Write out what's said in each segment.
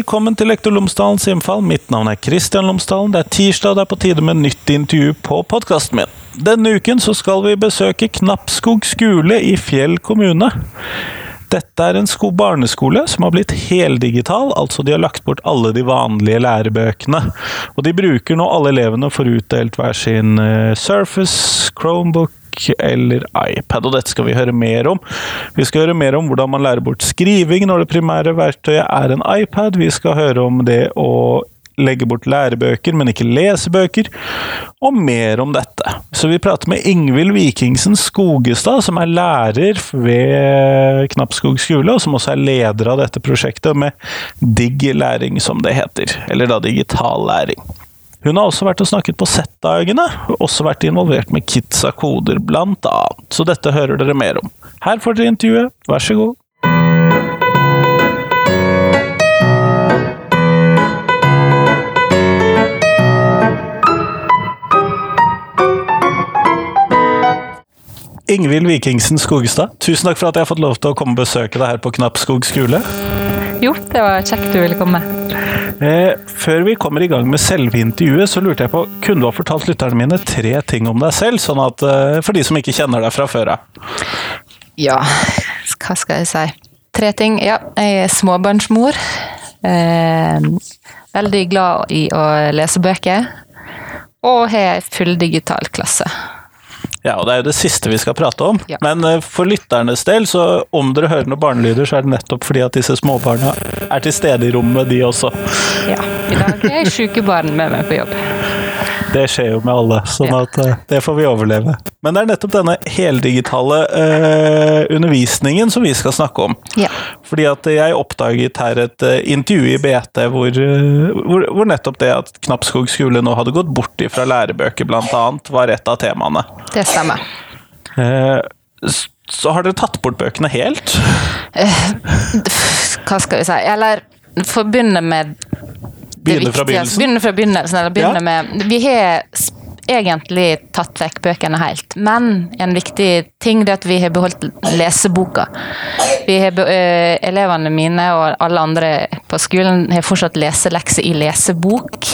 Velkommen til Lektor Lomsdalens innfall. Mitt navn er Kristian Lomsdalen. Det er tirsdag, og det er på tide med nytt intervju på podkasten min. Denne uken så skal vi besøke Knappskog skole i Fjell kommune. Dette er en sko barneskole som har blitt heldigital, altså de har lagt bort alle de vanlige lærebøkene. Og de bruker nå alle elevene for utdelt hver sin eh, Surface, Chromebook, eller iPad, og dette skal vi høre mer om. Vi skal høre mer om hvordan man lærer bort skriving når det primære verktøyet er en iPad. Vi skal høre om det å legge bort lærebøker, men ikke lesebøker, og mer om dette. Så vi prater med Ingvild Vikingsen Skogestad, som er lærer ved Knappskog skole, og som også er leder av dette prosjektet med Digg læring, som det heter. Eller da digital læring. Hun har også vært og snakket på Z-dagene, og også vært involvert med Kids koder, blant annet. Så dette hører dere mer om. Her får dere intervjuet, vær så god. Ingvild Vikingsen Skogestad, tusen takk for at jeg har fått lov til å komme og besøke deg her på Knappskog skole. Jo, det var kjekt du ville komme. Eh, før vi kommer i gang med selve intervjuet, så lurte jeg på Kunne du ha fortalt lytterne mine tre ting om deg selv, sånn at, eh, for de som ikke kjenner deg fra før av? Ja, hva skal jeg si? Tre ting. Ja, jeg er småbarnsmor. Eh, veldig glad i å lese bøker. Og har ei fulldigital klasse. Ja, og det er jo det siste vi skal prate om. Ja. Men eh, for lytternes del, så om dere hører noen barnelyder, så er det nettopp fordi at disse småbarna er til stede i rommet, de også. Ja, I dag er jeg syke barn med meg på jobb. Det skjer jo med alle, sånn at eh, det får vi overleve. Men det er nettopp denne heldigitale eh, undervisningen som vi skal snakke om. Ja. Fordi at jeg oppdaget her et eh, intervju i BT hvor, eh, hvor, hvor nettopp det at Knappskog skole nå hadde gått bort ifra lærebøker, blant annet, var et av temaene. Det stemmer. Eh, så har dere tatt bort bøkene helt? Hva skal vi si? Eller forbundet med Begynne fra begynnelsen? Begynne fra begynnelsen, eller begynne Ja. med Vi har egentlig tatt vekk bøkene helt, men en viktig ting er at vi har beholdt leseboka. Vi har, be- eh, elevene mine og alle andre på skolen har fortsatt leselekser i lesebok,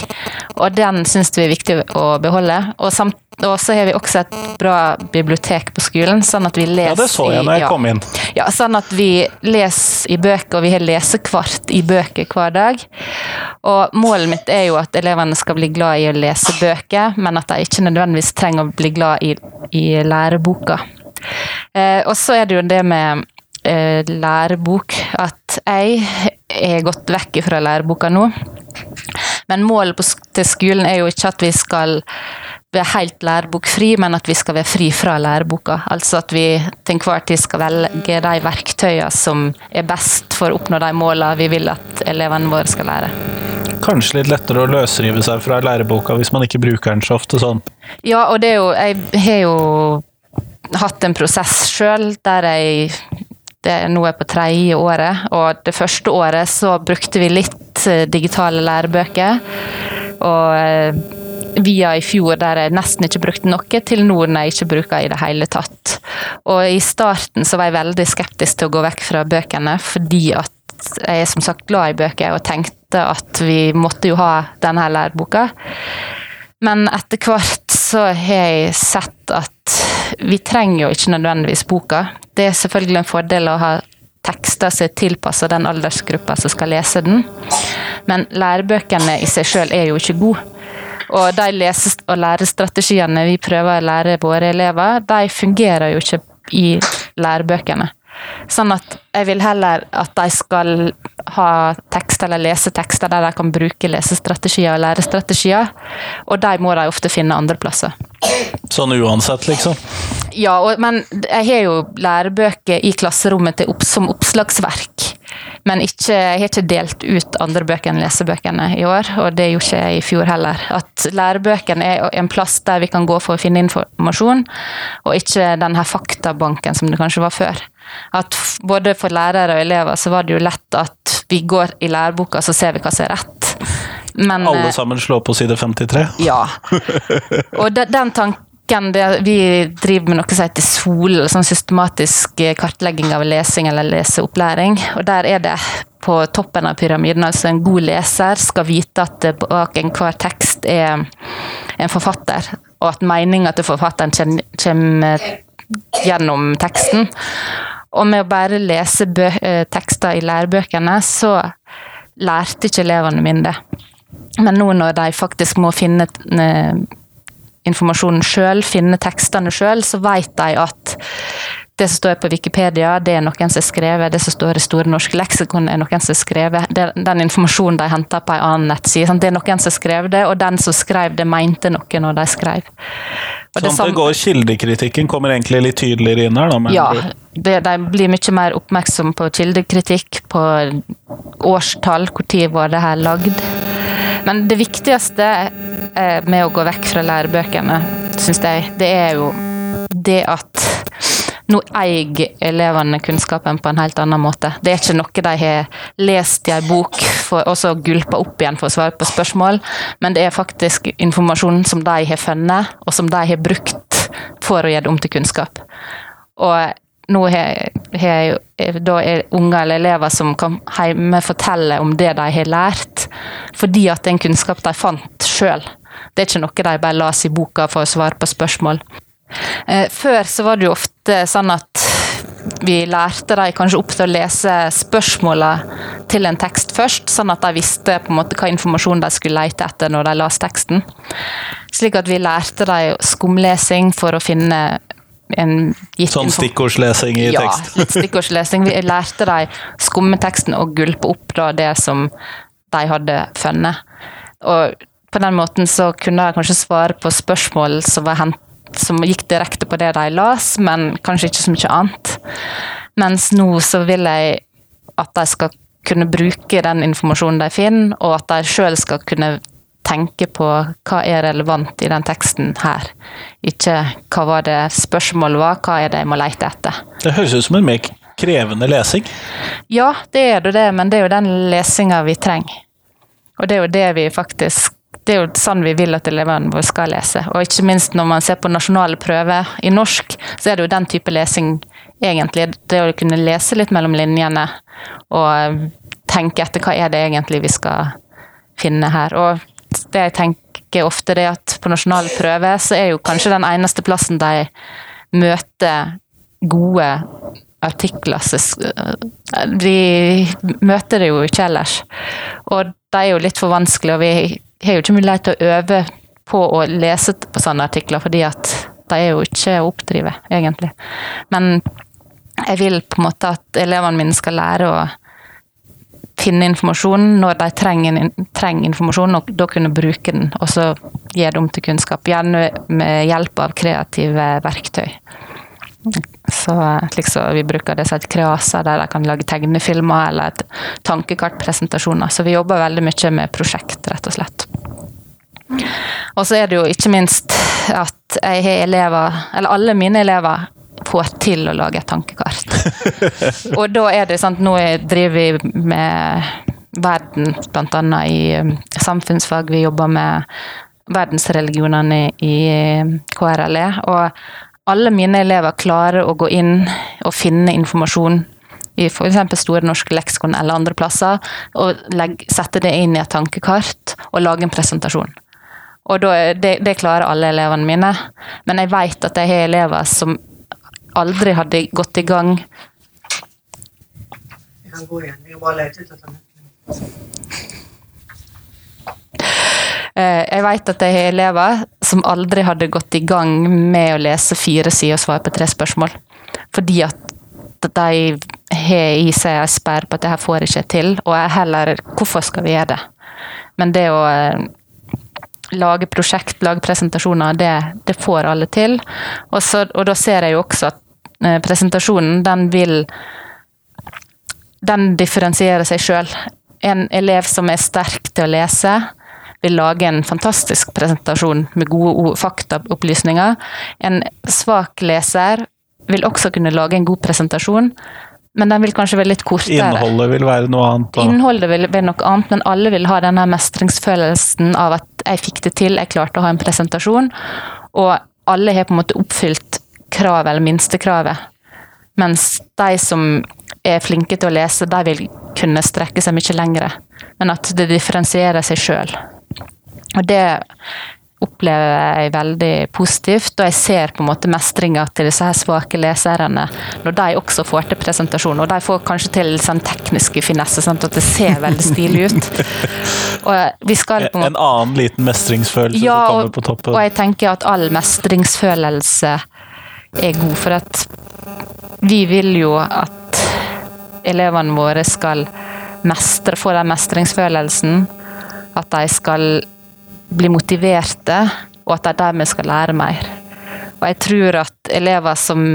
og den syns vi er viktig å beholde. Og, samt, og så har vi også et bra bibliotek på skolen, sånn at vi leser Ja, det så jeg når jeg ja. kom inn. Ja, sånn at vi leser i bøker, og vi har lesekvart i bøker hver dag. Og målet mitt er jo at elevene skal bli glad i å lese bøker, men at de ikke nødvendigvis trenger å bli glad i, i læreboka. Eh, og så er det jo det med eh, lærebok, at jeg er gått vekk fra læreboka nå. Men målet på, til skolen er jo ikke at vi skal være helt lærebokfri, men at vi skal være fri fra læreboka. Altså at vi til enhver tid skal velge de verktøyene som er best for å oppnå de målene vi vil at elevene våre skal lære. Kanskje litt lettere å løsrive seg fra læreboka hvis man ikke bruker den så ofte sånn. Ja, og det er jo Jeg har jo hatt en prosess sjøl der jeg det nå er på tredje året, og det første året så brukte vi litt eh, digitale lærebøker. Og eh, via i fjor der jeg nesten ikke brukte noe, til nå når jeg ikke bruker i det hele tatt. Og i starten så var jeg veldig skeptisk til å gå vekk fra bøkene, fordi at jeg er som sagt glad i bøker og tenkte at vi måtte jo ha denne her læreboka. Men etter hvert så har jeg sett at vi trenger jo ikke nødvendigvis boka. Det er selvfølgelig en fordel å ha tekster som er tilpassa den aldersgruppa som skal lese den. Men lærebøkene i seg sjøl er jo ikke gode. Og de lese- og lærestrategiene vi prøver å lære våre elever, de fungerer jo ikke i lærebøkene. Sånn at jeg vil heller at de skal ha tekster eller lese tekster der de kan bruke lesestrategier og lærestrategier, og de må de ofte finne andre plasser. Sånn uansett, liksom. Ja, og, men jeg har jo lærebøker i klasserommet opp, som oppslagsverk. Men ikke, jeg har ikke delt ut andre bøker enn lesebøkene i år, og det gjorde ikke jeg i fjor heller. At lærebøkene er en plass der vi kan gå for å finne informasjon, og ikke den her faktabanken som det kanskje var før. At både for lærere og elever så var det jo lett at vi går i læreboka, så ser vi hva som er rett. Men, Alle eh, sammen slår på side 53. ja. Og de, den tanken det, Vi driver med noe som heter SOL, sånn systematisk eh, kartlegging av lesing eller leseopplæring. Og der er det på toppen av pyramiden, altså en god leser, skal vite at bak enhver tekst er en forfatter, og at meninga til forfatteren kommer gjennom teksten. Og med å bare lese eh, tekster i lærebøkene, så lærte ikke elevene mine det. Men nå når de faktisk må finne eh, informasjonen sjøl, finne tekstene sjøl, så vet de at det som står på Wikipedia, det er noen som har skrevet. Det som står i Store norske leksikon, er noen som har skrevet. Den informasjonen de henter på en annen nettside, det er noen som skrev det, og den som skrev det, mente noe når de skrev. Og sånn at det går kildekritikken kommer egentlig litt tydeligere inn her, da? ja, det, de blir mye mer oppmerksom på kildekritikk, på årstall, når var det her lagd. Men det viktigste eh, med å gå vekk fra lærebøkene, syns jeg, det er jo det at nå eier elevene kunnskapen på en helt annen måte. Det er ikke noe de har lest i en bok for, og så gulpa opp igjen for å svare på spørsmål, men det er faktisk informasjon som de har funnet, og som de har brukt for å gjøre det om til kunnskap. Og nå har, har da er unger eller elever som kan hjemme fortelle om det de har lært, fordi at det er en kunnskap de fant sjøl. Det er ikke noe de bare las i boka for å svare på spørsmål. Eh, før så var det jo ofte sånn at vi lærte de kanskje opp til å lese spørsmåla til en tekst først, sånn at de visste på en måte hva informasjon de skulle lete etter når de las teksten. Slik at vi lærte de skumlesing for å finne en gitt Sånn stikkordslesing i ja, tekst? Ja, litt stikkordslesing. Vi lærte dem skumme teksten og gulpe opp da det som de hadde funnet. Og på den måten så kunne de kanskje svare på spørsmål som var hentet som gikk direkte på det de las, men kanskje ikke så mye annet. Mens nå så vil jeg at de skal kunne bruke den informasjonen de finner, og at de sjøl skal kunne tenke på hva er relevant i den teksten her. Ikke hva var det spørsmålet var, hva er det jeg må lete etter. Det høres ut som en mer krevende lesing? Ja, det er det, men det er jo den lesinga vi trenger. Og det er jo det vi faktisk det er jo sånn vi vil at elevene våre skal lese. Og ikke minst når man ser på nasjonale prøver i norsk, så er det jo den type lesing egentlig. Det å kunne lese litt mellom linjene og tenke etter hva er det egentlig vi skal finne her. Og det jeg tenker ofte, er at på nasjonale prøver så er jo kanskje den eneste plassen de møter gode artikler Vi møter det jo ikke ellers. Og de er jo litt for vanskelige, og vi har jo ikke mulighet til å øve på å lese på sånne artikler, fordi at de er jo ikke å oppdrive, egentlig. Men jeg vil på en måte at elevene mine skal lære å finne informasjon når de trenger, trenger informasjon, og da kunne bruke den, og så gi det om til kunnskap. Gjerne med hjelp av kreative verktøy. Så liksom, Vi bruker det som et kreaser, der de kan lage tegnefilmer eller tankekartpresentasjoner. Så vi jobber veldig mye med prosjekt, rett og slett. Og så er det jo ikke minst at jeg har elever, eller alle mine elever får til å lage et tankekart. og da er det sant, nå driver vi med verden, bl.a. i um, samfunnsfag. Vi jobber med verdensreligionene i KRLE. Og alle mine elever klarer å gå inn og finne informasjon i f.eks. Store norske leksikon eller andre plasser, og legge, sette det inn i et tankekart og lage en presentasjon. Og da, det, det, klarer alle elevene mine. Men jeg vet at jeg har elever som aldri hadde gått i gang Jeg kan gå igjen. Jeg bare leter etter Eh, jeg vet at jeg har elever som aldri hadde gått i gang med å lese fire sider og svare på tre spørsmål. Fordi at de har i seg en sperre på at det her får ikke til, og jeg heller Hvorfor skal vi gjøre det? Men det å eh, lage prosjekt, lage presentasjoner, det, det får alle til. Og, så, og, da ser jeg jo også at presentasjonen, den vil Den differensierer seg sjøl. En elev som er sterk til å lese, vil lage en fantastisk presentasjon med gode faktaopplysninger. En svak leser vil også kunne lage en god presentasjon, men den vil kanskje være litt kortere. Innholdet vil være noe annet? Da. Innholdet vil være noe annet, men alle vil ha denne mestringsfølelsen av at jeg fikk det til, jeg klarte å ha en presentasjon. Og alle har på en måte oppfylt kravet, eller minstekravet. Mens de som er flinke til å lese, de vil kunne strekke seg mye lengre, men at det differensierer seg sjøl. Og det opplever jeg veldig positivt, og jeg ser på en måte mestringa til disse her svake leserne når de også får til presentasjon. Og de får kanskje til sånn tekniske finesser, sånn at det ser veldig stilig ut. Og vi skal på en, måte... en annen liten mestringsfølelse ja, som kommer på toppen. Og jeg tenker at all mestringsfølelse er god, for at vi vil jo at elevene våre skal mestre, få den mestringsfølelsen. At de skal bli motiverte, og at de dermed skal lære mer. Og jeg tror at elever som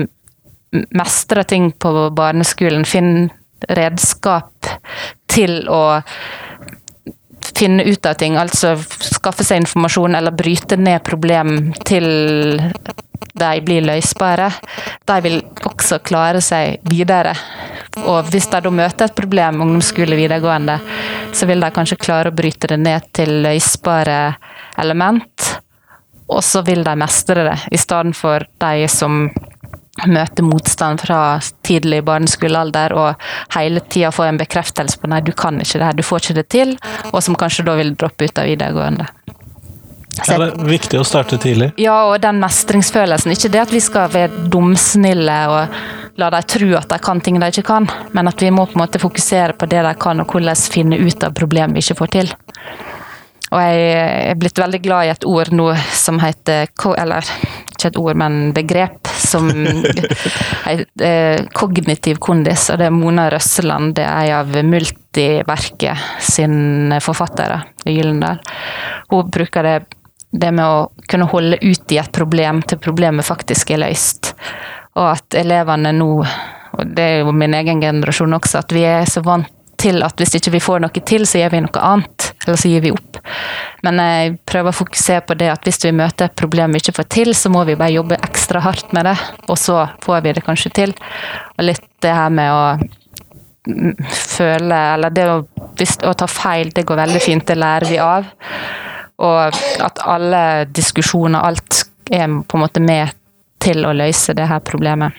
mestrer ting på barneskolen, finner redskap til å finne ut av ting, altså skaffe seg informasjon eller bryte ned problem til de blir løsbare, de vil også klare seg videre. Og hvis de da møter et problem, ungdomsskole, videregående, så vil de kanskje klare å bryte det ned til løsbare element, og så vil de mestre det, i stedet for de som møter motstand fra tidlig barneskolealder og hele tida få en bekreftelse på nei, du kan ikke det her, du får ikke det til, og som kanskje da vil droppe ut av videregående. Så, ja, det er viktig å starte tidlig. Ja, og den mestringsfølelsen. Ikke det at vi skal være dumsnille og la dem tro at de kan ting de ikke kan, men at vi må på en måte fokusere på det de kan, og hvordan finne ut av problem vi ikke får til. Og jeg er blitt veldig glad i et ord nå som heter Eller ikke et ord, men begrep som heter eh, kognitiv kondis. Og det er Mona Røsseland, det er ei av Multiverket sin forfattere i Gyllendal. Hun bruker det, det med å kunne holde ut i et problem til problemet faktisk er løst. Og at elevene nå, og det er jo min egen generasjon også, at vi er så vant til at hvis ikke vi får noe til, så gjør vi noe annet. Eller så gir vi opp. Men jeg prøver å fokusere på det at hvis vi møter et problem vi ikke får til, så må vi bare jobbe ekstra hardt med det, og så får vi det kanskje til. Og litt det her med å føle Eller det å, hvis, å ta feil, det går veldig fint, det lærer vi av. Og at alle diskusjoner, alt er på en måte med til å løse det her problemet.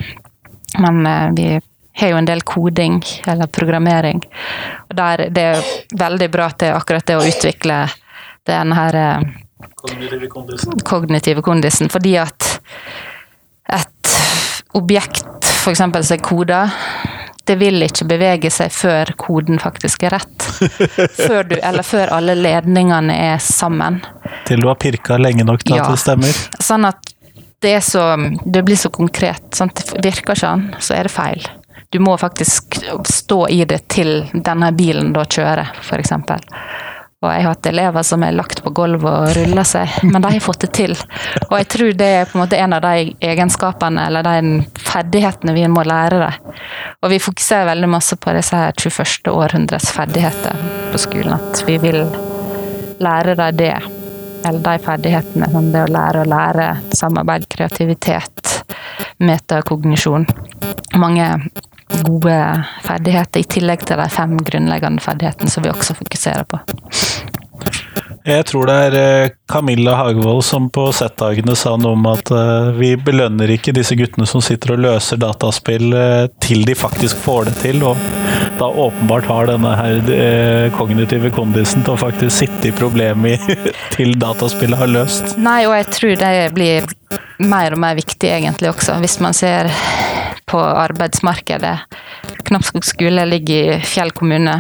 Men eh, vi har jo en del koding, eller programmering. Og der det er veldig bra til akkurat det å utvikle den her eh, Kognitive kondisen. Kognitive kondisen fordi at et objekt f.eks. som er koda, det vil ikke bevege seg før koden faktisk er rett. Før du, eller før alle ledningene er sammen. Til du har pirka lenge nok til ja. at det stemmer? Sånn at det, så, det blir så konkret. Sant? Virker ikke sånn, så er det feil. Du må faktisk stå i det til denne bilen da kjører, f.eks. Og jeg har hatt elever som er lagt på gulvet og ruller seg, men de har fått det til. Og jeg tror det er på en måte en av de egenskapene eller de ferdighetene vi må lære dem. Og vi fokuserer veldig masse på disse her 21. århundrets ferdigheter på skolen. At vi vil lære dem det. Eller de ferdighetene som det å lære å lære, samarbeid, kreativitet, metakognisjon. Mange gode ferdigheter, i tillegg til de fem grunnleggende ferdighetene som vi også fokuserer på. Jeg tror det er eh, Camilla Hagevold som på Z-dagene sa noe om at eh, vi belønner ikke disse guttene som sitter og løser dataspill eh, til de faktisk får det til, og da åpenbart har denne her kognitive kondisen til å faktisk sitte i problemet til dataspillet har løst. Nei, og jeg tror det blir mer og mer viktig egentlig også, hvis man ser på arbeidsmarkedet. Knappskog skole ligger i Fjell kommune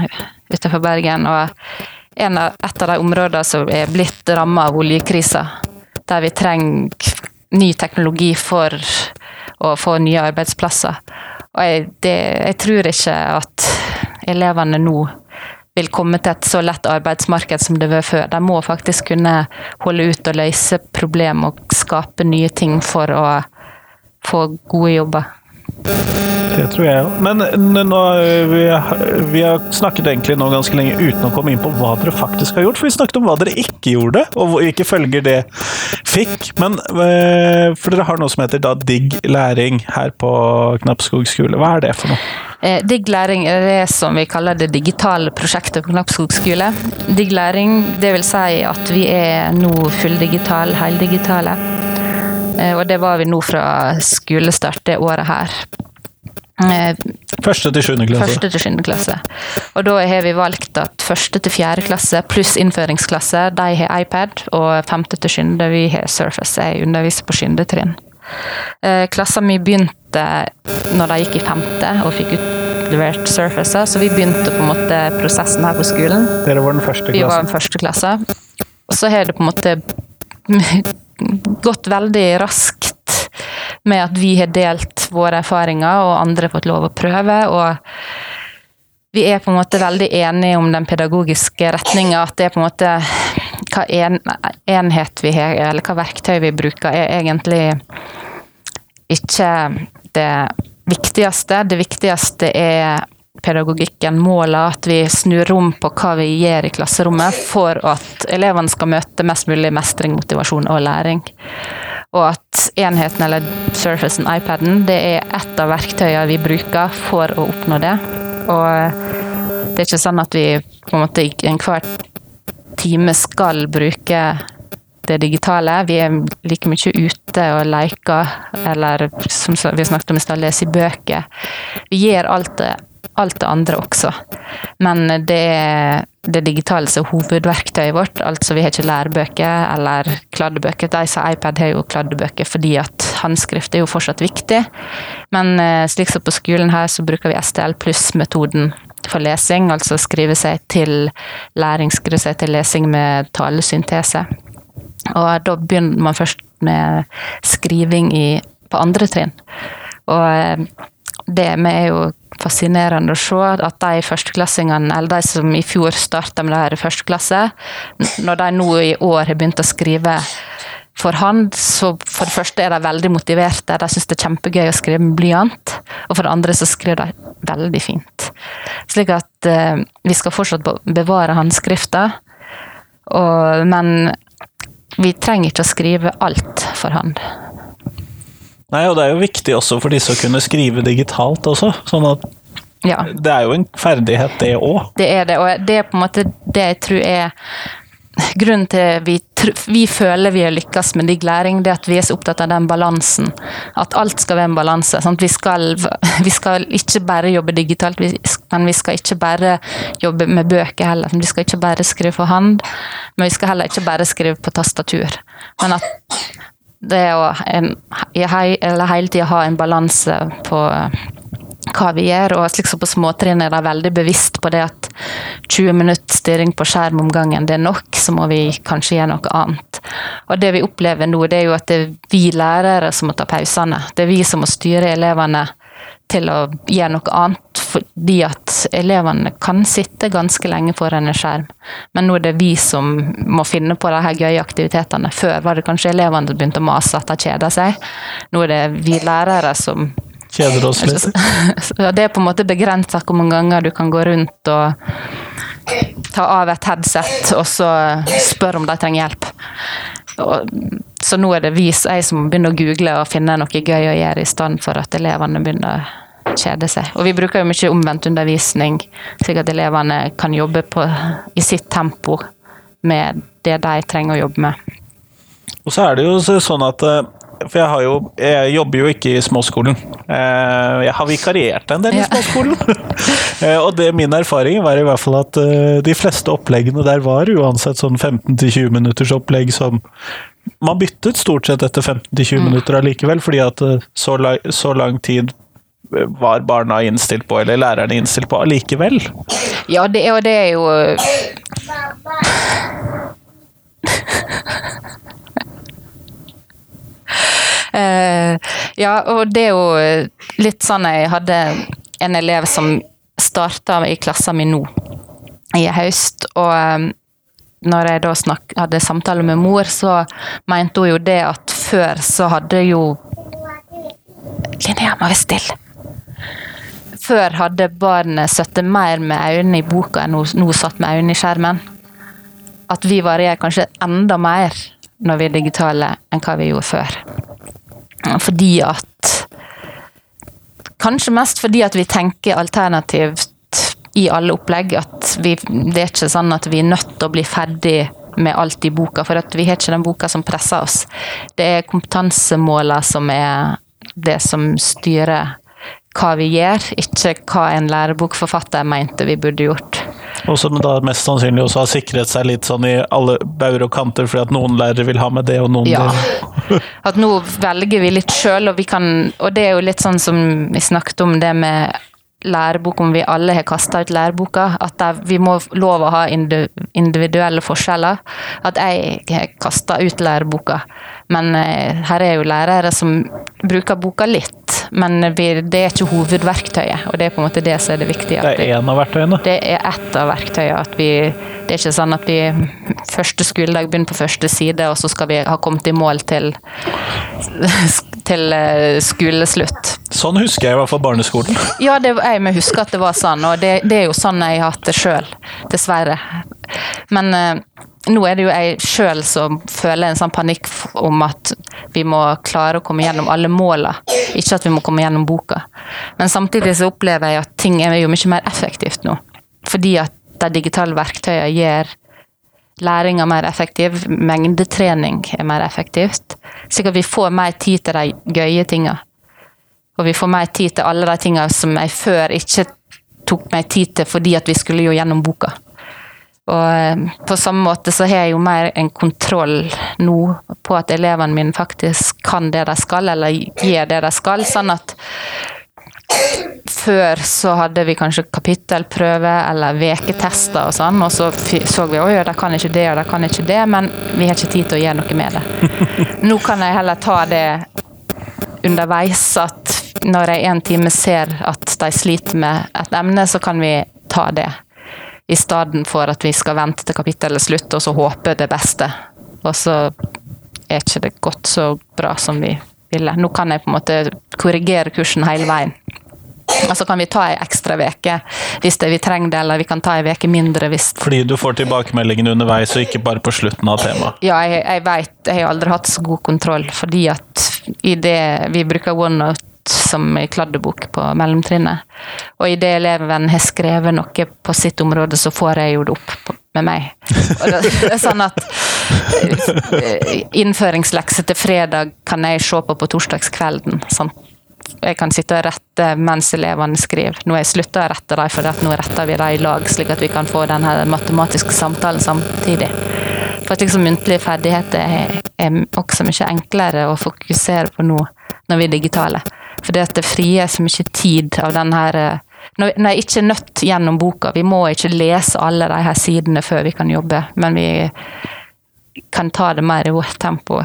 utenfor Bergen. og av, et av de områdene som er blitt rammet av oljekrisa, der vi trenger ny teknologi for å få nye arbeidsplasser. Og jeg, det, jeg tror ikke at elevene nå vil komme til et så lett arbeidsmarked som det var før. De må faktisk kunne holde ut og løse problemer og skape nye ting for å få gode jobber. Det tror jeg òg. Men nå, vi, vi, har snakket egentlig nå ganske lenge uten å komme inn på hva dere faktisk har gjort. For vi snakket om hva dere ikke gjorde, og hvilke følger det fikk. Men eh, For dere har noe som heter da Digg læring her på Knappskog skole. Hva er det for noe? Eh, Digg læring er det som vi kaller det digitale prosjektet på Knappskog skole. Digg læring, det vil si at vi er nå fulldigitale, heldigitale. Eh, og det var vi nå fra skolestart det året her. Eh, Første til sjuende klasse. Første til sjuende klasse. Og da har vi valgt at første til fjerde klasse pluss innføringsklasse, de har iPad, og femte til sjuende vi har Surface. Jeg underviser på sjuende trinn. Eh, Klassen min begynte når de gikk i femte og fikk utlevert Surface, så vi begynte på en måte prosessen her på skolen. Dere var den første Vi var den første klasse. Og så har det på en måte gått veldig raskt med at vi har delt våre erfaringer, og andre har fått lov å prøve. Og vi er på en måte veldig enige om den pedagogiske retninga. At det er på en måte hva en, enhet vi har, eller hva verktøy vi bruker, er egentlig ikke det viktigste. Det viktigste er pedagogikken, målet, at vi snur rom på hva vi gjør i klasserommet for at elevene skal møte mest mulig mestring, motivasjon og læring. Og at enheten eller surfacen, iPaden, det er ett av verktøyene vi bruker for å oppnå det. Og det er ikke sånn at vi på en måte i enhver time skal bruke det digitale. Vi er like mye ute og leker, eller som vi snakket om i stad, leser bøker. Vi gjør alt det, alt det andre også. Men det det digitale som er hovedverktøyet vårt. Altså vi har ikke lærebøker eller kladdebøker. De som har iPad har jo kladdebøker fordi at håndskrift er jo fortsatt viktig. Men eh, slik som på skolen her, så bruker vi STL pluss-metoden for lesing. Altså skrive seg til læring, skrive seg til lesing med talesyntese. Og da begynner man først med skriving i, på andre trinn. Og eh, det med er jo fascinerende å se at de førsteklassingene, eller de som i fjor starta med det her i første klasse, når de nå i år har begynt å skrive for hånd, så for det første er de veldig motiverte. De syns det er kjempegøy å skrive med blyant. Og for det andre så skriver de veldig fint. Slik at eh, vi skal fortsatt bevare håndskrifta, men vi trenger ikke å skrive alt for hånd. Nei, og det er jo viktig også for disse å kunne skrive digitalt også. Sånn at Ja. det er jo en ferdighet, det òg. Det er det, og det er på en måte det jeg tror er grunnen til vi, vi føler vi har lykkes med digg læring, det er at vi er så opptatt av den balansen. At alt skal være en balanse. Vi, skal, vi skal ikke bare jobbe digitalt, men vi skal ikke bare jobbe med bøker heller. Vi skal ikke bare skrive for hånd, men vi skal heller ikke bare skrive på tastatur. Men at det å hele tida ha en balanse på hva vi gjør, og slik som på småtrinn er de veldig bevisst på det at 20 minutter styring på skjerm om gangen, det er nok, så må vi kanskje gjøre noe annet. Og det vi opplever nå, det er jo at det er vi lærere som må ta pausene. Det er vi som må styre elevene til å gjøre noe annet, fordi at elevene kan sitte ganske lenge foran en skjerm. Men nå er det vi som må finne på de her gøye aktivitetene. Før var det kanskje elevene som begynte å mase at de kjeder seg. Nå er det vi lærere som Kjeder oss litt. det er på en måte begrensa hvor mange ganger du kan gå rundt og ta av et headset og så spørre om de trenger hjelp. Så nå er det vi, jeg som begynner å google og finne noe gøy å gjøre, i stedet for at elevene begynner kjede seg. Og vi bruker jo mye omvendt undervisning, slik at elevene kan jobbe på, i sitt tempo med det de trenger å jobbe med. Og så er det jo sånn at eh, For jeg, har jo, jeg jobber jo ikke i småskolen. Eh, Jeg har vikariert en del i småskolen. Ja. Og det min erfaring var i hvert fall at eh, de fleste oppleggene der var uansett sånn 15-20 minutters opplegg som Man byttet stort sett etter 15-20 Mm. minutter allikevel, fordi at eh, så, lang, så lang tid eh, var barna innstilt på, eller lærerne innstilt på allikevel. Ja, det, og det er jo Eh, ja, og det er jo litt sånn jeg hadde en elev som starta i klassen min nå i høst, og eh, når jeg da snak, hadde samtale med mor, så mente hun jo det at før så hadde jo Linnea må være stille. Før hadde barnet sittet mer med øynene i boka enn hun nå satt med øynene i skjermen. At vi varierer kanskje enda mer når vi er digitale enn hva vi gjorde før. Fordi at Kanskje mest fordi at vi tenker alternativt i alle opplegg. At vi, det er ikke sånn at vi er nødt til å bli ferdig med alt i boka, for vi har ikke den boka som presser oss. Det er kompetansemåla som er det som styrer hva vi gjør, ikke hva en lærebokforfatter mente vi burde gjort. Og som da mest sannsynlig også har sikret seg litt sånn i alle bauger og kanter, fordi at noen lærere vil ha med det, og noen Ja. vil At nå velger vi litt sjøl, og, vi kan- og det er jo litt sånn som vi snakket om det med lærebok, om vi alle har kasta ut læreboka. At det, vi må lov å ha individuelle forskjeller. At jeg har kasta ut læreboka. Men eh, her er jo lærere som bruker boka litt. Men det er ikke hovedverktøyet, og det er på en måte det som er det viktige. Det er én av verktøyene. det er ett av verktøyene. At vi, det er ikke sånn at vi første skoledag begynner på første side, og så skal vi ha kommet i mål til, til eh, skoleslutt. Sånn husker jeg i hvert fall barneskolen. Ja, det, jeg må huske at det var sånn, og det, det er jo sånn jeg har hatt det sjøl. Dessverre. Men eh, nå er det jo jeg sjøl som føler en sånn panikk om at vi må klare å komme gjennom alle måla, ikke at vi må komme gjennom boka. Men samtidig så opplever jeg at ting er jo mye mer effektivt nå. Fordi at de digitale verktøyene gjør læringa mer effektiv, mengdetrening er mer effektivt. Slik at vi får mer tid til de gøye tinga. Og vi får mer tid til alle de tinga som jeg før ikke tok meg tid til fordi at vi skulle jo gjennom boka. Og eh, på samme måte så har jeg jo mer en kontroll nå på at elevene mine faktisk kan det de skal, eller gjør det de skal. Sånn at før så hadde vi kanskje kapittelprøve eller veketester og sånn, og så så vi at de kan ikke det og de kan ikke det, men vi har ikke tid til å gjøre noe med det. Nå kan jeg heller ta det underveis at når jeg en time ser at de sliter med et emne, så kan vi ta det. I stedet for at vi skal vente til kapittelet slutter slutt og så håpe det beste. Og så er ikke det gått så bra som vi ville. Nå kan jeg på en måte korrigere kursen hele veien. Og så kan vi ta ei ekstra veke hvis det, vi trenger det, eller vi kan ta ei veke mindre hvis Fordi du får tilbakemeldingen underveis, og ikke bare på slutten av temaet. Ja, jeg, jeg vet, jeg har aldri hatt så god kontroll, fordi at i det vi bruker OneNote som kladdebok på mellomtrinnet, og i det eleven har skrevet noe på sitt område, så får jeg jo det opp med meg. Og det, det er sånn at eh, innføringslekse til fredag kan jeg se på på torsdagskvelden. sant? jeg kan sitte og rette mens elevene skriver. Nå har jeg slutta å rette dem, for nå retter vi dem i lag, slik at vi kan få den matematiske samtalen samtidig. For at liksom muntlige ferdigheter er, er også mye enklere å fokusere på nå når vi er digitale. For det det frier så mye tid av den her eh, når når jeg ikke er nødt gjennom boka, vi må ikke lese alle de her sidene før vi kan jobbe, men vi kan ta det mer i vårt tempo,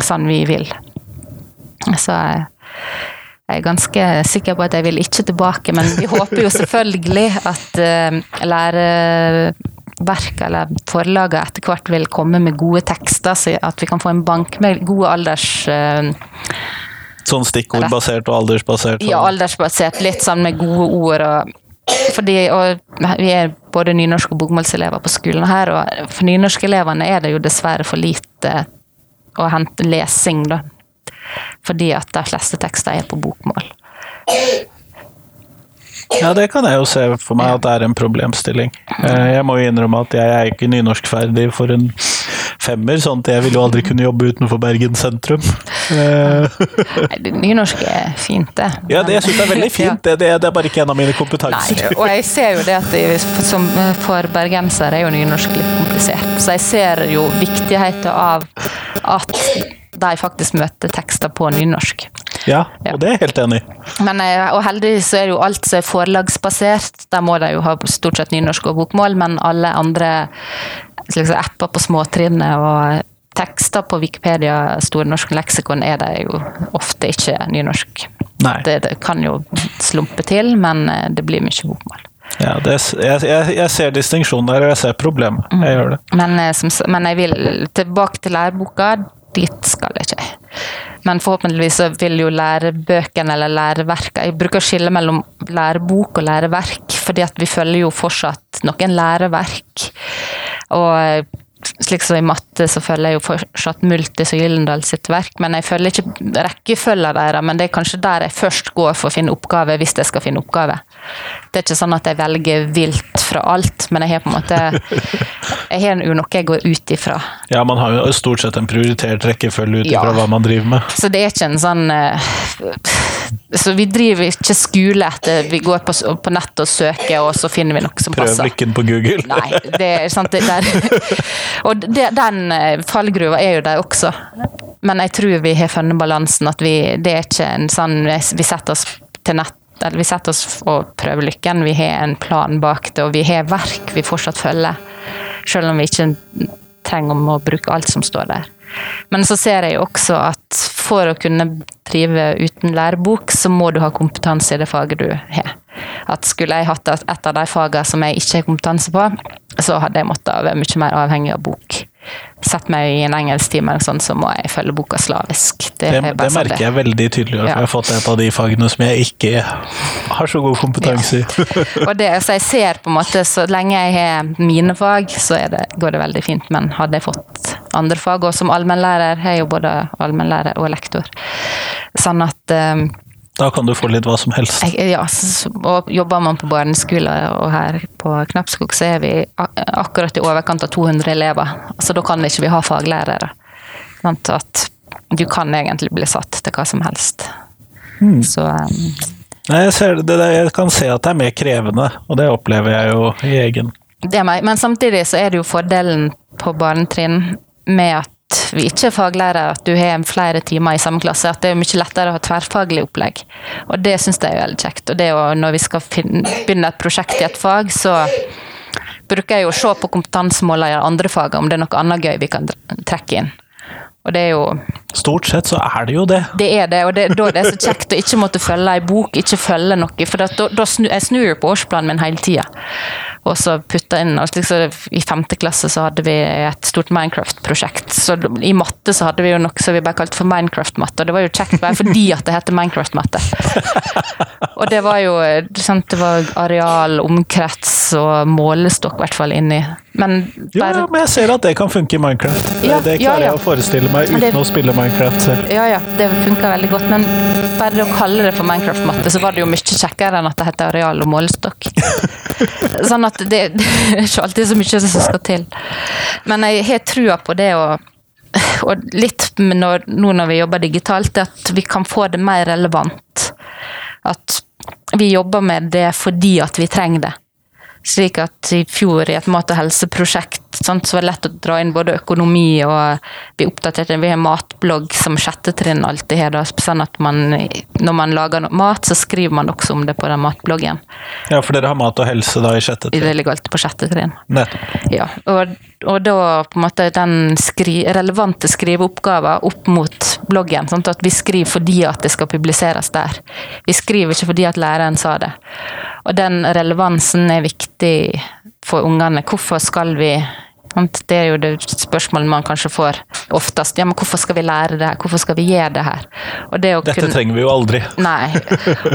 sånn vi vil. Så eh, jeg er ganske sikker på at jeg vil ikke tilbake, men vi håper jo selvfølgelig at uh, læreverk eller forlagene etter hvert vil komme med gode tekster, så at vi kan få en bank med gode alders... Sånn stikkordbasert og aldersbasert. ja, sånn. aldersbasert, litt sånn med gode ord og fordi, og vi er både nynorsk- og bokmålselever på skolen her, og for nynorskelevene er det jo dessverre for lite å hente lesing, da. Fordi at de fleste tekster er på bokmål. Ja, det kan jeg jo se for meg at det er en problemstilling. Eh, Jeg må jo innrømme at jeg er ikke nynorskferdig for en femmer, sånn at jeg vil jo aldri kunne jobbe utenfor Bergen sentrum. Eh, Nei, det- nynorsk er fint, det. Ja, det, jeg syns det er veldig fint, det, det, det er bare ikke en av mine kompetanser. Nei, og jeg ser jo det at det, som for bergensere er jo nynorsk litt komplisert. Så jeg ser jo viktigheten av at de faktisk møter tekster på nynorsk. Ja, og det er jeg helt enig i. Men, eh, og heldigvis så er jo alt som er forlagsbasert. Der må de jo ha stort sett nynorsk og bokmål, men alle andre liksom, apper på småtrinnet og tekster på Wikipedia, Store norske leksikon, er det jo ofte ikke nynorsk. Det, det kan jo slumpe til, men eh, det blir mye bokmål. Ja, det, jeg, jeg, jeg ser distinksjonen der, og jeg ser problemet. Jeg gjør det. Men, eh, som, men jeg vil tilbake til læreboka. Dit skal jeg ikke. Men forhåpentligvis så vil jo lærebøkene eller læreverka Jeg bruker å skille mellom lærebok og læreverk, fordi at vi følger jo fortsatt noen læreverk. Og slik som i matte, så følger jeg jo fortsatt Multis og Gyllendal sitt verk, men jeg følger ikke rekkefølgen deres. Men det er kanskje der jeg først går for å finne oppgave, hvis jeg skal finne oppgave. Det er ikke sånn at jeg velger vilt fra alt, men jeg har på en måte jeg har noe jeg går ut ifra. Ja, man har jo stort sett en prioritert rekkefølge ut Ja. hva man driver med. Så det er ikke en sånn eh, Så vi driver ikke skole etter vi går på, på nett og søker, og så finner vi noe som Prøv passer. lykken på Google. Nei, det er sant. Det der. Og det, den eh, fallgruva er jo der også. Men jeg tror vi har funnet balansen. At vi, det er ikke en sånn Vi setter oss til nett eller vi setter oss og prøver lykken. Vi har en plan bak det, og vi har verk vi fortsatt følger. Selv om vi ikke trenger å bruke alt som står der. Men så ser jeg jo også at for å kunne drive uten lærebok, så må du ha kompetanse i det faget du har. At skulle jeg hatt et av de fagene som jeg ikke har kompetanse på, så hadde jeg måttet være mye mer avhengig av bok. Sett meg i en engelsktime, sånn, så må jeg følge boka slavisk. Det, Det, det merker jeg veldig tydelig, at Ja. jeg har fått et av de fagene som jeg ikke har så god kompetanse i. Og det, så jeg ser på en måte, så lenge jeg har mine fag, så det, går det veldig fint. Men hadde jeg fått andre fag, og som allmennlærer, jeg er jo både allmennlærer og lektor. Sånn at eh, Da kan du få litt hva som helst. ja, og jobber man på barneskole, og her på Knappskog så er vi akkurat i overkant av 200 elever. Så da kan ikke vi ha faglærere. At du kan egentlig bli satt til hva som helst. Så um... Nei, jeg, ser det, det, jeg kan se at det er mer krevende, og det opplever jeg jo i egen. Det er meg. Men samtidig så er det jo fordelen på barnetrinn med at vi ikke er faglærere, at du har flere timer i samme klasse. At det er mye lettere å ha tverrfaglig opplegg. Og det syns jeg er veldig kjekt. Og det å, når vi skal finne, begynne et prosjekt i et fag, så bruker jeg jo å se på kompetansemålene i andre fag, om det er noe annet gøy vi kan trekke inn. Og det er jo Stort sett så er det jo det. det er det, og det, da er det så kjekt å ikke måtte følge ei bok, ikke følge noe. For at da, da snu, jeg snur jo på årsplanen min hele tida. Og så putta inn og slik, så I femte klasse så hadde vi et stort Minecraft-prosjekt. Så i matte så hadde vi jo noe som vi bare kalte for Minecraft-matte. Og det var jo kjekt bare fordi at det heter Minecraft-matte. Og det var jo sant, det var areal, omkrets og målestokk i hvert fall inni. Men Ja, men jeg ser at det kan funke i Minecraft. Ja, det klarer ja. jeg å forestille meg uten Det- å spille Minecraft selv. Ja, ja, det funker veldig godt. Men bare å kalle det for Minecraft-matte, så var det jo mye kjekkere enn at det heter areal og målestokk. sånn at det, det er ikke alltid så mye som skal til. Men jeg har trua på det å og litt når, nå når vi jobber digitalt, er at vi kan få det mer relevant. At vi jobber med det fordi at vi trenger det. Slik at i fjor i et mat- og helseprosjekt sant, så var det lett å dra inn både økonomi og bli oppdatert. Vi har matblogg som sjette trinn alltid har. Sånn at man, når man lager mat, så skriver man også om det på den matbloggen. Ja, for dere har mat og helse da i sjette trinn? Det ligger alltid på sjette trinn. Nettopp. Ja, og, og da på en måte den skri, relevante skriveoppgaver opp mot bloggen. Sant? At vi skriver fordi at det skal publiseres der. Vi skriver ikke fordi at læreren sa det. Og den relevansen er viktig for ungene. Hvorfor skal vi sant? Det er jo det spørsmålet man kanskje får oftest. Ja, men hvorfor skal vi lære det her? Hvorfor skal vi gjøre det her? Det Dette kunne- trenger vi jo aldri. Nei.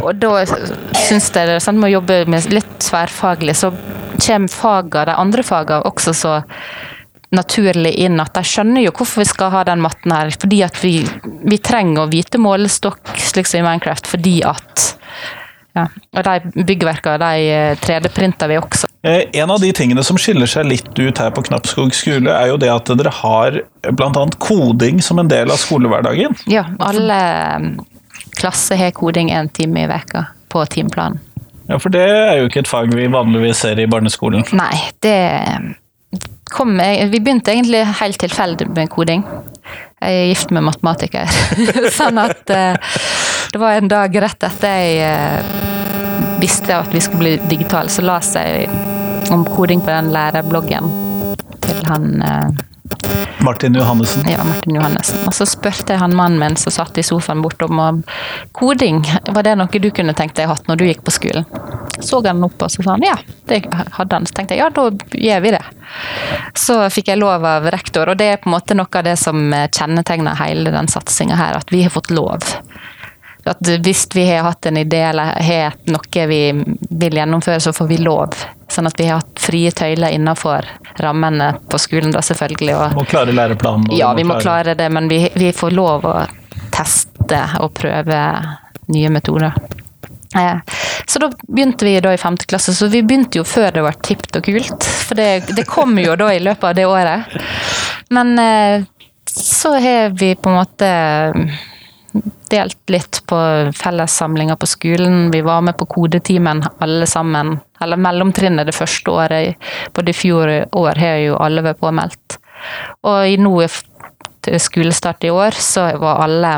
Og da syns jeg det er sant, med å jobbe med litt tverrfaglig, så kommer fagene, de andre fagene også så naturlig inn at de skjønner jo hvorfor vi skal ha den matten her. Fordi at vi, vi trenger å vite målestokk, slik som i Minecraft, fordi at ja. Og de byggverkene, de eh, 3D-printer vi også. Eh, En av de tingene som skiller seg litt ut her på Knappskog skole, er jo det at dere har bl.a. koding som en del av skolehverdagen. Ja, alle klasser har koding én time i veka på timeplanen. Ja, For det er jo ikke et fag vi vanligvis ser i barneskolen. Nei, det kom Vi begynte egentlig helt tilfeldig med koding. Jeg er gift med matematiker. sånn at eh, det var en dag rett etter jeg eh, visste at vi skulle bli digitale, så leste jeg om koding på den lærerbloggen til han eh, Martin Johannessen. ja, Martin Johannessen. Og så spurte jeg han mannen min som satt i sofaen bortom om koding. Var det noe du kunne tenkt deg hatt når du gikk på skolen? Så han opp og så sa han ja, det hadde han. Så tenkte jeg ja, da gjør vi det. Så fikk jeg lov av rektor, og det er på en måte noe av det som kjennetegner hele den satsinga her, at vi har fått lov. At hvis vi har hatt en idé eller har noe vi vil gjennomføre, så får vi lov. Sånn at vi har hatt frie tøyler innenfor rammene på skolen, da selvfølgelig. Og Må klare læreplanen. ja, vi må klare det, men vi, vi får lov å teste og prøve nye metoder. Så da begynte vi da i femte klasse, så vi begynte jo før det var tipt og kult. For det, det kom jo da i løpet av det året. Men eh, så har vi på en måte delt litt på fellessamlinger på skolen. Vi var med på kodetimen alle sammen. Eller mellomtrinnet det første året. Både i fjor år har jo alle vært påmeldt. Og nå til skolestart i år så var alle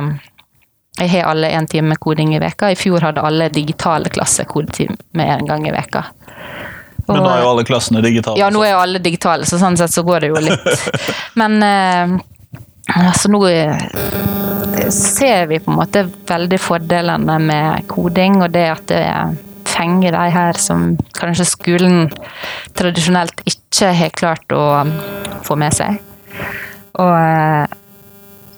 jeg har alle én time koding i veka. I fjor hadde alle digitale klasser kodetime en gang i veka. Men nå er jo alle klassene digitale. Ja, nå er jo alle digitale, så sånn sett så går det jo litt. Men eh, altså nå eh, ser vi på en måte veldig fordelene med koding, og det at det fenger de her som kanskje skolen tradisjonelt ikke har klart å få med seg. Og eh,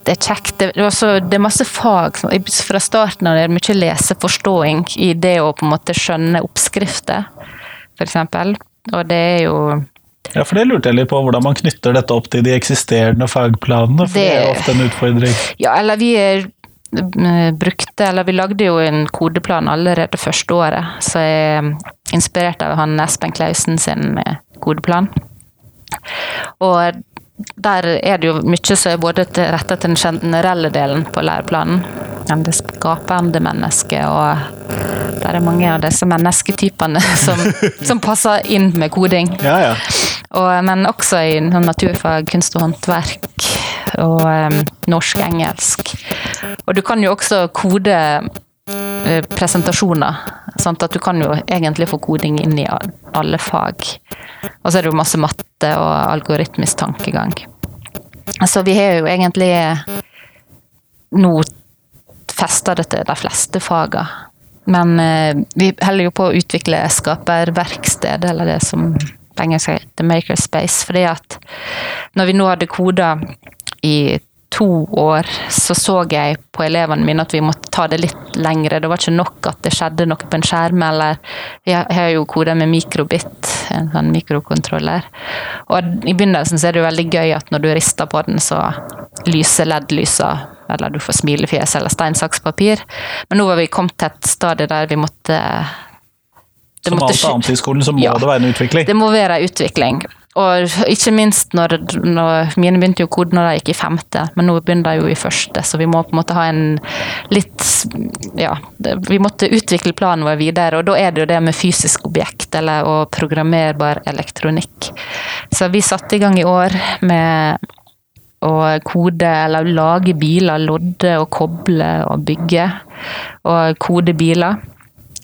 det er kjekt. Det, er også, det er masse fag. Fra starten av er det mye leseforståing i det å på en måte skjønne oppskrifter, f.eks. Og det er jo ja, for det lurte jeg litt på, hvordan man knytter dette opp til de eksisterende fagplanene. For det, det er ofte en utfordring. Ja, eller vi er brukte, eller vi lagde jo en kodeplan allerede første året, så jeg er inspirert av han Espen Klausen sin kodeplan. Og der er det jo mye som er både retta til den generelle delen på læreplanen, det skapende mennesket, og det er mange av disse mennesketypene som, som passer inn med koding. Ja, ja. Og, men også i naturfag, kunst og håndverk og um, norsk-engelsk. Og du kan jo også kode presentasjoner. Sant? At du kan jo egentlig få koding inn i alle fag. Og så er det jo masse matte og algoritmisk tankegang. Så vi har jo egentlig nå festa det til de fleste fagene. Men uh, vi holder jo på å utvikle skaperverksted, eller det som på engelsk heter Makerspace. fordi at når vi nå hadde koda i to år, så så jeg på elevene mine at vi måtte ta det litt lengre. Det var ikke nok at det skjedde noe på en skjerm, eller Jeg har jo koda med mikrobit, en sånn mikrokontroller. Og i begynnelsen så er det jo veldig gøy at når du rister på den, så lyser LED-lysa, eller du får smilefjes eller stein, saks, papir. Men nå var vi kommet til et stadie der vi måtte Som alt annet i skolen, så må ja, det være en utvikling? Det må være en utvikling. Og ikke minst når, når Mine begynte jo kode når de gikk i femte, men nå begynner de jo i første, så vi må på en måte ha en litt Ja, vi måtte utvikle planen vår videre, og da er det jo det med fysisk objekt, eller og programmerbar elektronikk. Så vi satte i gang i år med å kode eller lage biler, lodde og koble og bygge. Og kode biler.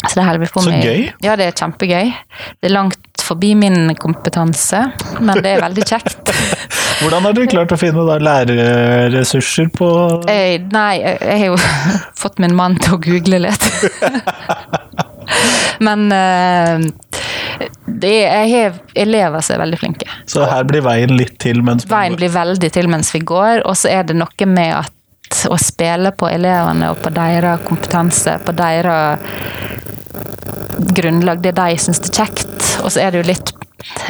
Så det holder vi på Så gøy. Ja, det er kjempegøy. Det er langt forbi min kompetanse, men det er veldig kjekt. Hvordan har du klart å finne da lærerressurser på Jeg, nei, jeg har jo fått min mann til å google litt. Men eh, det er, jeg har elever som er veldig flinke. Så her blir veien litt til mens man Veien blir veldig til mens vi går, og så er det noe med at å spille på elevene og på deres kompetanse, på deres grunnlag, det de syns er kjekt. Og så er det jo litt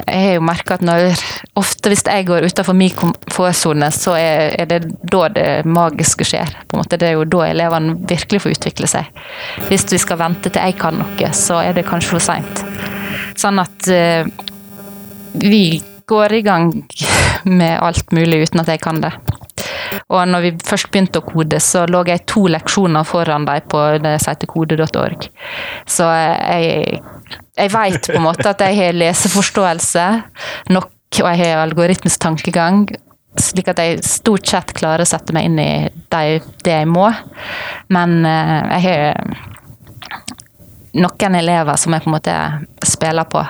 Jeg har jo merka at når Ofte hvis jeg går utenfor min komfortsone, så er, er det da det magiske skjer. På en måte. Det er jo da elevene virkelig får utvikle seg. Hvis vi skal vente til jeg kan noe, så er det kanskje for seint. Sånn at uh, vi går i gang med alt mulig uten at jeg kan det. Og når vi først begynte å kode, så lå jeg to leksjoner foran dem på det kode.org. Så jeg, jeg vet på en måte at jeg har leseforståelse nok, og jeg har algoritmisk tankegang, slik at jeg stort sett klarer å sette meg inn i det, det jeg må. Men eh, jeg har noen elever som jeg på en måte spiller på,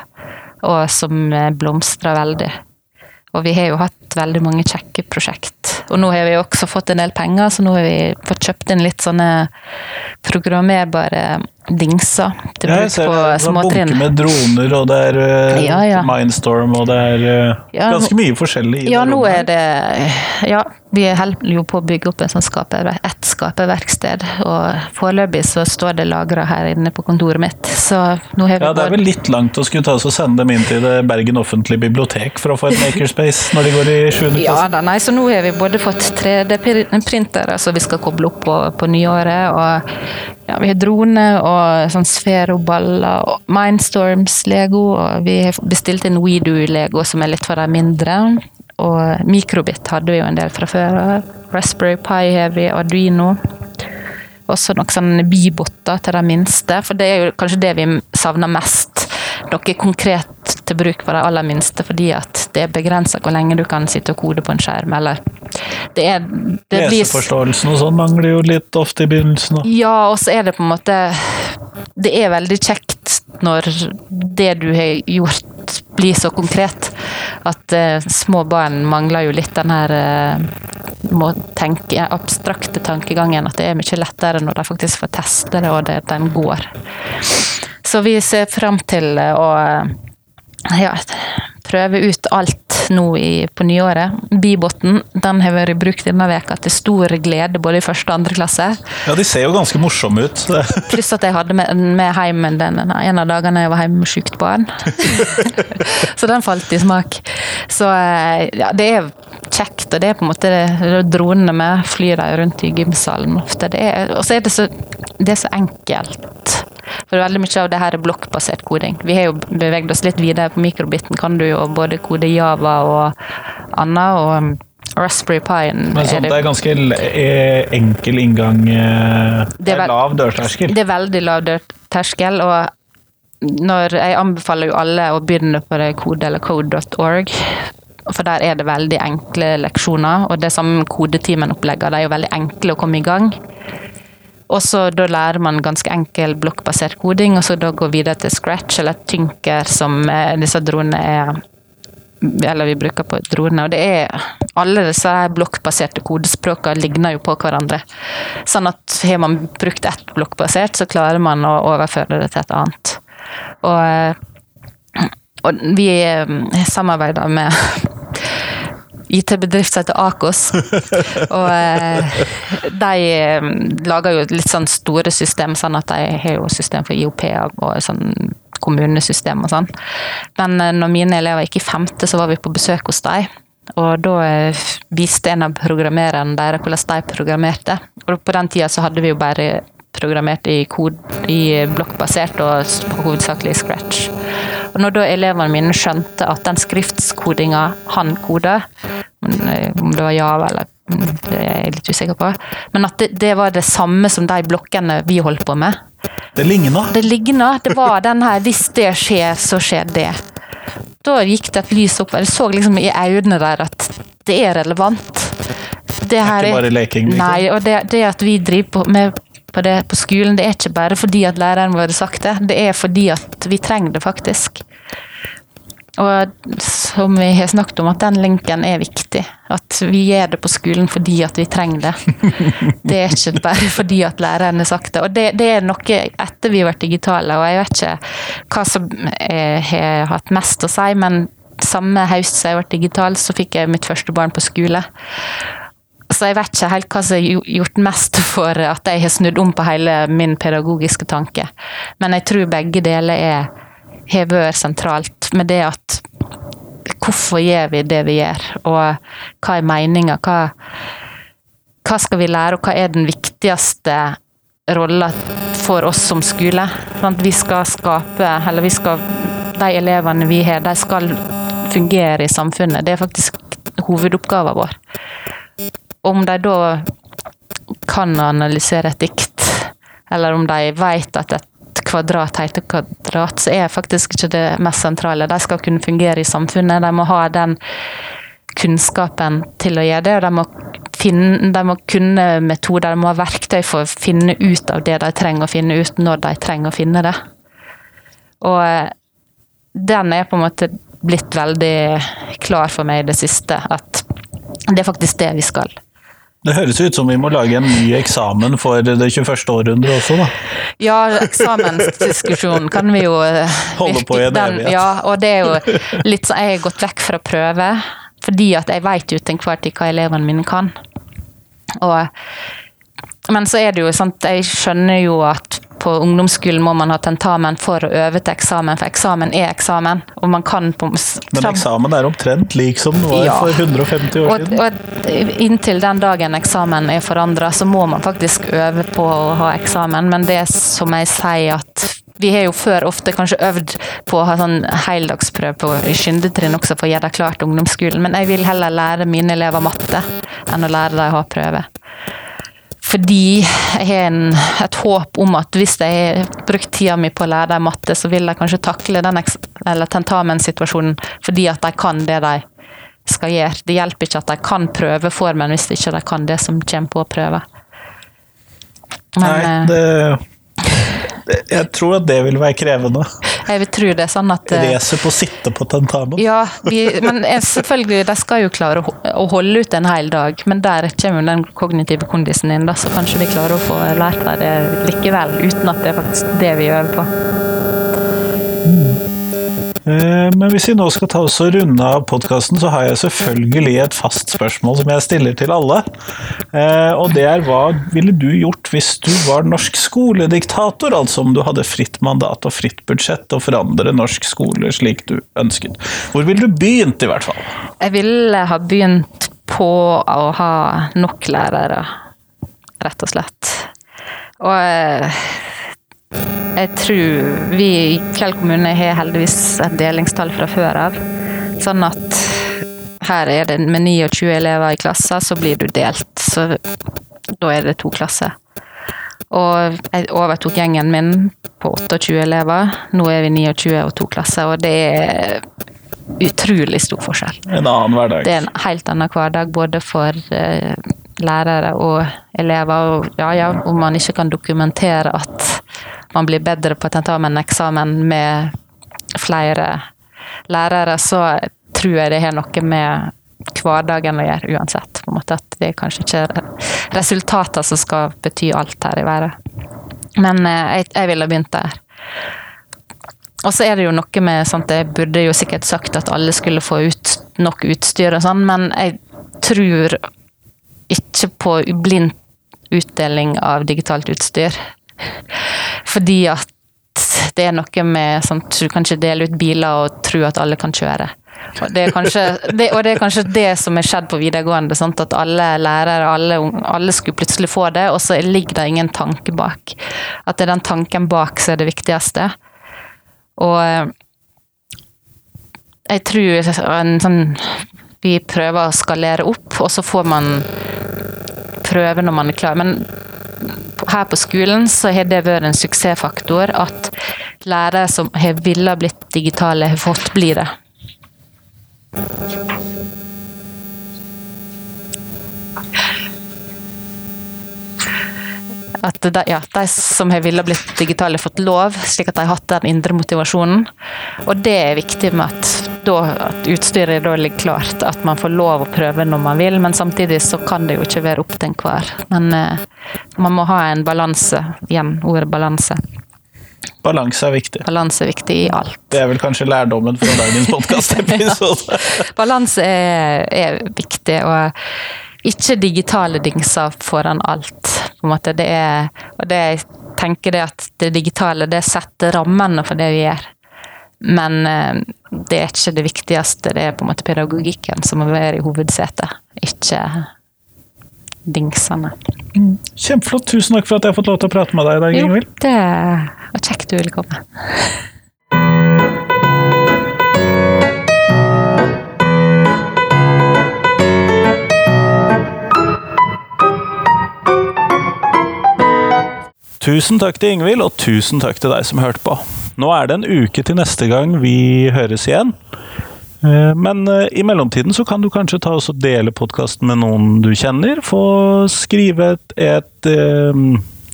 og som eh, blomstrer veldig. Og vi har jo hatt veldig mange kjekke prosjekt. Og nå har vi også fått en del penger, så nå har vi fått kjøpt inn litt sånne programmerbare dingser til bruk ja, på småtrinn. bunker med droner, og det er uh, Ja, ja. Mindstorm, og det er uh, Ja, ganske mye forskjellig i Ja, det nå er det Ja, vi holder jo på å bygge opp en sånn skaper, et skaperverksted. Og foreløpig så står det lagra her inne på kontoret mitt, så nå har vi Ja, det er vel litt langt å skulle ta oss og sende dem inn til det Bergen offentlige bibliotek for å få et makerspace når de går i 7. Ja da, nei, så nå har vi både fått 3D-printere som vi skal koble opp på, på nyåret, og ja, vi har drone og sånn sferoballer og Mindstorms-lego. Og vi har bestilt en WeDo-lego, som er litt for de mindre. Og Microbit hadde vi jo en del fra før. Raspberry Pi har vi, Arduino. Også noen sånne bibotter til de minste, for det er jo kanskje det vi savner mest. Noe konkret til bruk for de aller minste, fordi at det er begrensa hvor lenge du kan sitte og kode på en skjerm. Eller det er det blir- Leseforståelsen og sånn mangler jo litt ofte i begynnelsen. Også. ja, og så er det på en måte Det er veldig kjekt når det du har gjort blir så konkret. At uh, små barn mangler jo litt den her uh, må tenke, abstrakte tankegangen. At det er mye lettere når de faktisk får teste det, og det, den går. Så vi ser fram til å uh, ja, prøve ut alt nå i, på nyåret. Biboten den har vært brukt denne veka til stor glede både i første og andre klasse. Ja, de ser jo ganske morsomme ut. Pluss at jeg hadde med, med hjem den, en av dagene jeg var hjemme med sykt barn. så den falt i smak. Så eh, ja, det er kjekt, og det er på en måte dronene med flyr de rundt i gymsalen ofte. Det er- Og så er det så, det er så enkelt. For veldig mye av det her er blokkbasert koding. Vi har jo beveget oss litt videre. På mikrobiten kan du jo både kode Java og annet. og um, Raspberry Pi Men sånn, det er ganske eh, enkel inngang. eh, Det er er lav dørterskel. Det er veldig lav dørterskel, og når jeg anbefaler jo alle å begynne på det kode eller code.org. For der er det veldig enkle leksjoner, og det samme kodetimen-oppleggene. De er jo veldig enkle å komme i gang. Og så da lærer man ganske enkel blokkbasert koding, og så da gå videre til Scratch eller Tynker, som eh, disse dronene er eller vi bruker på dronene. Og det er alle disse blokkbaserte kodespråkene ligner jo på hverandre. Sånn at har man brukt ett blokkbasert, så klarer man å overføre det til et annet. Og, eh, og vi eh, samarbeider med IT-bedrift som heter Akos. Og eh, de eh, lager jo litt sånn store system, sånn at de har jo system for IOP og sånn kommunesystem og sånn. Men eh, når mine elever gikk i femte, så var vi på besøk hos dem. Og da eh, viste en av programmererne deres hvordan de programmerte. Og på den tida så hadde vi jo bare programmert i, kod, i blokkbasert og hovedsakelig i Scratch. Og når da elevene mine skjønte at den skriftskodinga han koda, eh, om det var Java eller det er jeg litt usikker på, men at det, det var det samme som de blokkene vi holdt på med. Det ligna. Det ligna. Det var den her 'hvis det skjer, så skjer det'. Da gikk det et lys opp. Jeg så liksom i øynene der at det er relevant. Det her ikke bare leking, liksom. Nei, og det, det at vi driver på med på det på skolen, det er ikke bare fordi at læreren vår har sagt det, det er fordi at vi trenger det faktisk. Og som vi har snakket om, at den linken er viktig. At vi gjør det på skolen fordi at vi trenger det. Det er ikke bare fordi at læreren har sagt det. Og det, det er noe etter vi har vært digitale, og jeg vet ikke hva som eh, har hatt mest å si, men samme høst som jeg ble digital, så fikk jeg mitt første barn på skole. Så jeg vet ikke helt hva som har gjort mest for at jeg har snudd om på hele min pedagogiske tanke. Men jeg tror begge deler er, har vært sentralt med det at hvorfor gjør vi det vi gjør, og hva er meninga, hva, hva skal vi lære, og hva er den viktigste rolla for oss som skole? Sant? Vi skal skape, eller vi skal De elevene vi har, de skal fungere i samfunnet. Det er faktisk hovedoppgaven vår. Om de da kan analysere et dikt, eller om de vet at et kvadrat heter kvadrat, så er faktisk ikke det mest sentrale. De skal kunne fungere i samfunnet. De må ha den kunnskapen til å gjøre det, og de må, finne, de må kunne metoder, de må ha verktøy for å finne ut av det de trenger å finne ut når de trenger å finne det. Og eh, den er på en måte blitt veldig klar for meg i det siste, at det er faktisk det vi skal. Det høres ut som vi må lage en ny eksamen for det 21. århundre også, da. Ja, eksamensdiskusjonen kan vi jo eh, Holde på i en evighet. Ja, og det er jo litt sånn Jeg har gått vekk fra prøve, fordi at jeg vet jo til enhver tid hva elevene mine kan. Og, men så er det jo sånn at jeg skjønner jo at på ungdomsskolen må man ha tentamen for å øve til eksamen, for eksamen er eksamen. Og man kan på, Men eksamen er omtrent lik som den var Ja. for 150 år og, siden. og inntil den dagen eksamen er forandra, så må man faktisk øve på å ha eksamen. Men det som jeg sier at vi har jo før ofte kanskje øvd på å ha sånn heldagsprøve på, skyndetrinn også for å gjøre det klart ungdomsskolen, men jeg vil heller lære mine elever matte enn å lære dem å ha prøve. Fordi jeg har en, et håp om at hvis jeg har brukt tida mi på å lære dem matte, så vil de kanskje takle den tentamensituasjonen fordi at de kan det de skal gjøre. Det hjelper ikke at de kan prøveformen hvis ikke de kan det som kommer på prøve. Men Nei, eh, det Jeg tror at det vil være krevende. jeg vil tro det er sånn at eh, på å sitte på tentamen. Ja, vi, men selvfølgelig, de skal jo klare å holde ut en hel dag. Men der kommer jo den kognitive kondisen inn, da, så kanskje vi klarer å få lært dem det likevel. Uten at det er faktisk det vi øver på. Eh, Men hvis vi nå skal ta oss og runde av podkasten, så har jeg selvfølgelig et fast spørsmål som jeg stiller til alle. Eh, Og det er hva ville du gjort hvis du var norsk skolediktator? Altså om du hadde fritt mandat og fritt budsjett og forandre norsk skole slik du ønsket. Hvor ville du begynt, i hvert fall? Jeg ville ha begynt på å ha nok lærere, rett og slett. Og eh, jeg tror vi i Fjell kommune har heldigvis et delingstall fra før av. Sånn at her er det med 29 elever i klassen, så blir du delt. Så da er det to klasser. Og jeg overtok gjengen min på 28 elever. Nå er vi 29 og to klasser, og det er utrolig stor forskjell. En annen hverdag. Det er en helt annen hverdag både for eh, lærere og elever. Og ja, ja, om man ikke kan dokumentere at man blir bedre på tentamen enn eksamen med flere lærere, så tror jeg det har noe med hverdagen å gjøre uansett. På en måte at det er kanskje ikke resultater som skal bety alt her i verden. Men eh, jeg, jeg ville begynt der. Og så er det jo noe med sånt, Jeg burde jo sikkert sagt at alle skulle få ut nok utstyr og sånn, men jeg tror ikke på blind utdeling av digitalt utstyr. Fordi at det er noe med sånt, du kan ikke dele ut biler og tro at alle kan kjøre. Og det kanskje det, og det, er kanskje det som er skjedd på videregående. Sant? At alle lærere, alle, alle skulle plutselig få det, og så ligger det ingen tanke bak. At det er den tanken bak som er det viktigste. Og eh, jeg tror en sånn Vi prøver å skalere opp, og så får man prøve når man er klar. Men her på skolen så har det vært en suksessfaktor at lærere som har ville blitt digitale, har fått bli det. At de, ja, de som har ville blitt digitale, har fått lov, slik at de har hatt den indre motivasjonen. Og det er viktig med at, da, at utstyret da ligger klart, at man får lov å prøve når man vil, men samtidig så kan det jo ikke være opp til enhver. Men eh, man må ha en balanse, igjen ordet balanse. Balanse er viktig. Balanse er viktig i alt. Det er vel kanskje lærdommen fra dagens podkastepisode. Balanse er, er viktig, og ikke digitale dingser foran alt. På en måte. Det er, og det jeg tenker det at det digitale det setter rammene for det vi gjør. Men eh, det er ikke det viktigste. Det er på en måte pedagogikken som må være i hovedsetet, ikke dingsene. Kjempeflott. Tusen takk for at jeg har fått lov til å prate med deg i dag, Ingvild. det var kjekt du ville komme. Tusen takk til Ingvild, og tusen takk til deg som hørte på. Nå er det en uke til neste gang vi høres igjen. Eh, Men eh, i mellomtiden så kan du kanskje ta og dele podkasten med noen du kjenner. Få skrive et, et eh,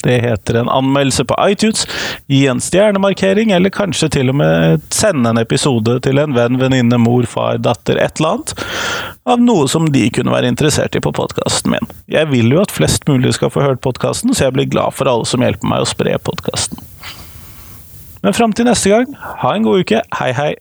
Det heter en anmeldelse på iTunes. Gi en stjernemarkering, eller kanskje til og med sende en episode til en venn, venninne, mor, far, datter, et eller annet. Av noe som de kunne være interessert i på podkasten min. Jeg vil jo at flest mulig skal få hørt podkasten, så jeg blir glad for alle som hjelper meg å spre podkasten. Men fram til neste gang, ha en god uke. Hei, hei.